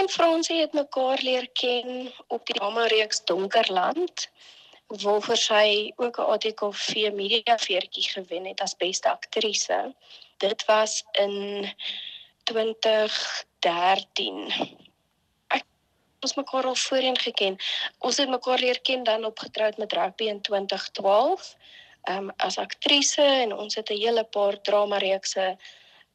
en Fransie het mekaar leer ken op die drama reeks Donkerland waarvoor sy ook 'n ATKV media veertjie gewen het as beste aktrise. Dit was in 2013. Ek ons mekaar al voorheen geken. Ons het mekaar leer ken dan op getroud met rugby in 2012. Ehm um, as aktrise en ons het 'n hele paar drama reekse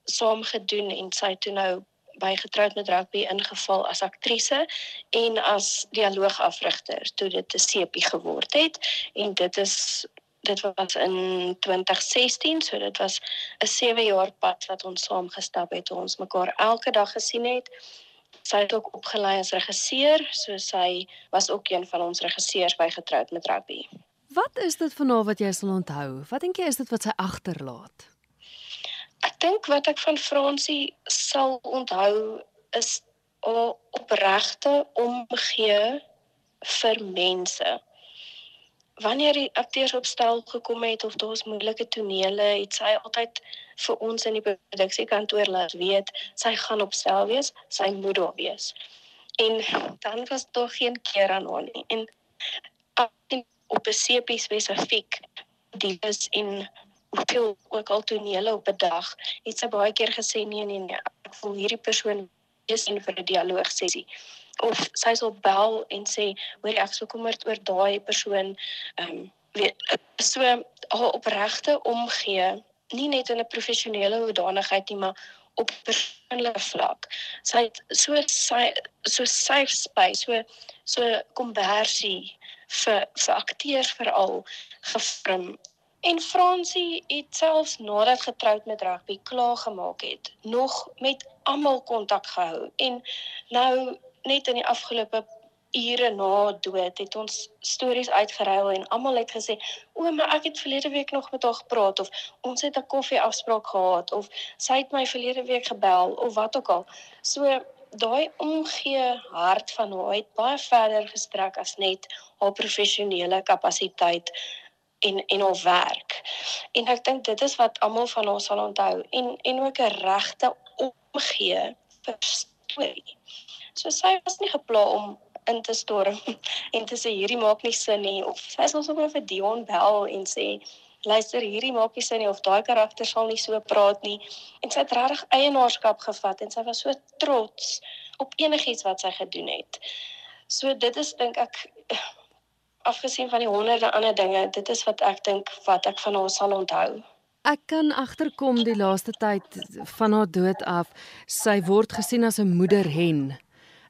saam gedoen en sy toe nou by getroud met rugby ingeval as aktrise en as dialoogafrigter toe dit 'n sepie geword het en dit is dit was in 2016 so dit was 'n 7 jaar pad wat ons saam gestap het ons mekaar elke dag gesien het sy het ook opgelei as regisseur so sy was ook een van ons regisseurs by getroud met rugby Wat is dit van haar wat jy sal onthou? Wat dink jy is dit wat sy agterlaat? Dink wat ek van Fransie sal onthou is opregte omgee vir mense. Wanneer die akteurs op stel gekom het of daar was moeilike tonele, het sy altyd vir ons in die produksiekantoor laat weet sy gaan op stel wees, sy moet daar wees. En dan was daar geen keer aan haar nie. En op 'n CP spesifiek die is in hoeveel ook al tonele op 'n dag, het sy baie keer gesê nee nee nee, ek voel hierdie persoon is in vir 'n dialoog sessie. Of sy sal bel en sê, hoor ek sou kommerd oor daai persoon, ehm um, weet so haar opregte omgee, nie net in 'n professionele hoedanigheid nie, maar op persoonlike vlak. Sy het so sy so safe space, so so konversie vir vir akteurs veral gefrim En Fransie het selfs nadat getroud met rugby klaar gemaak het, nog met almal kontak gehou. En nou net in die afgelope ure na dood het ons stories uitgeruil en almal het gesê, "O, maar ek het verlede week nog met haar gepraat of ons het 'n koffie afspraak gehad of sy het my verlede week gebel of wat ook al." So daai omgee hart van haar het baie verder gestrek as net haar professionele kapasiteit en en haar werk. En ek dink dit is wat almal van haar sal onthou en en ook 'n regte omgee vir storie. So sy was nie gepla om in te storm en te sê hierdie maak nie sin nie of sy sal sommer vir Dion bel en sê luister hierdie maak nie sin nie of daai karakter sal nie so praat nie en sy het regtig eienaarskap gevat en sy was so trots op enigiets wat sy gedoen het. So dit is dink ek afgesien van die honderde ander dinge, dit is wat ek dink wat ek van haar sal onthou. Ek kan agterkom die laaste tyd van haar dood af, sy word gesien as 'n moederhen.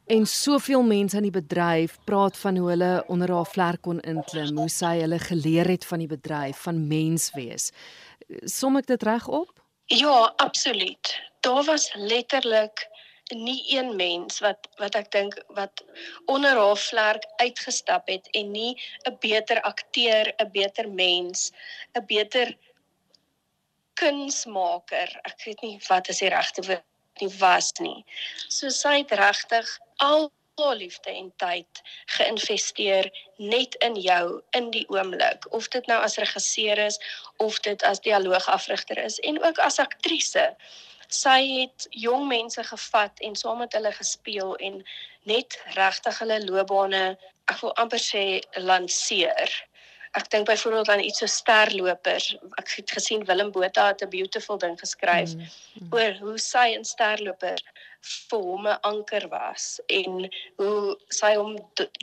En soveel mense in die bedryf praat van hoe hulle onder haar vlerk kon inklim, hoe sy hulle geleer het van die bedryf, van mens wees. Som ek dit reg op? Ja, absoluut. Daar was letterlik nie een mens wat wat ek dink wat onder haar vlerk uitgestap het en nie 'n beter akteur, 'n beter mens, 'n beter kunsmaker. Ek weet nie wat is die regte woord nie was nie. So sy het regtig al haar liefde en tyd geïnvesteer net in jou in die oomblik of dit nou as regisseur is of dit as dialoogafrigter is en ook as aktrise sy het jong mense gevat en saam met hulle gespeel en net regtig hulle loopbane ek wil amper sê lanseer. Ek dink byvoorbeeld aan iets so sterlopers. Ek het gesien Willem Botha het 'n beautiful ding geskryf mm, mm. oor hoe sy in sterloper vir hom 'n anker was en hoe sy hom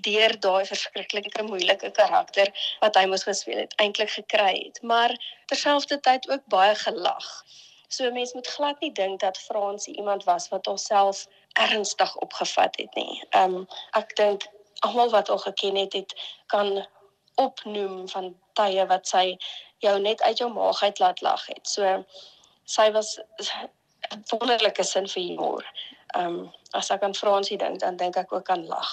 deur daai verskriklike moeilike karakter wat hy moes gespeel het eintlik gekry het, maar terselfdertyd ook baie gelag. So mense moet glad nie dink dat Fransie iemand was wat homself ernstig opgevat het nie. Ehm um, ek dink almal wat haar geken het, het kan opnoem van tye wat sy jou net uit jou maag uit laat lag het. So sy was 'n wonderlike sin vir humor. Ehm um, as ek aan Fransie dink, dan dink ek ook aan lag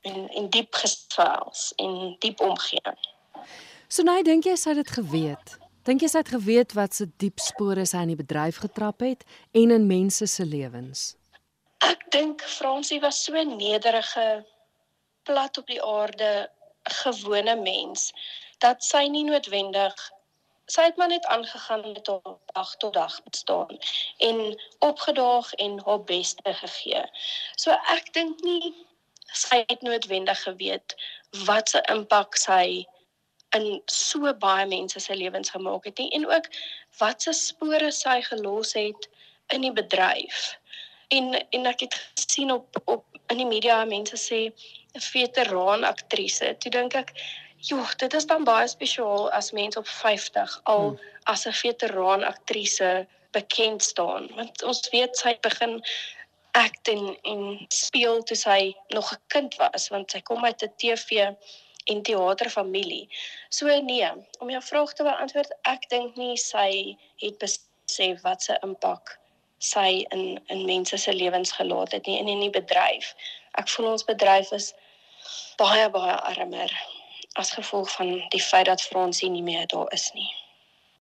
en en diep gesels en diep omgee. So nou dink jy sy het dit geweet. Dink jy sy het geweet wat se diep spore sy in die bedryf getrap het en in mense se lewens? Ek dink Fransie was so nederige plat op die aarde gewone mens dat sy nie noodwendig sy het maar net aangegaan met haar dag tot dag bestaan en opgedaag en haar beste gegee. So ek dink nie sy het noodwendig geweet wat se impak sy in so baie mense se lewens gemaak het nie en ook wat se spore sy gelos het in die bedryf. En en ek het gesien op op in die media mense sê 'n veteraan aktrise. Toe dink ek, joh, dit is dan baie spesiaal as mense op 50 al hmm. as 'n veteraan aktrise bekend staan. Want ons weet sy begin act en en speel toe sy nog 'n kind was, want sy kom uit 'n TV en teaterfamilie. So nee, om jou vraag te beantwoord, ek dink nie sy het besef wat se impak sy in in mense se lewens gelaat het nie en in die bedryf. Ek voel ons bedryf is baie baie armer as gevolg van die feit dat Fransie nie meer daar is nie.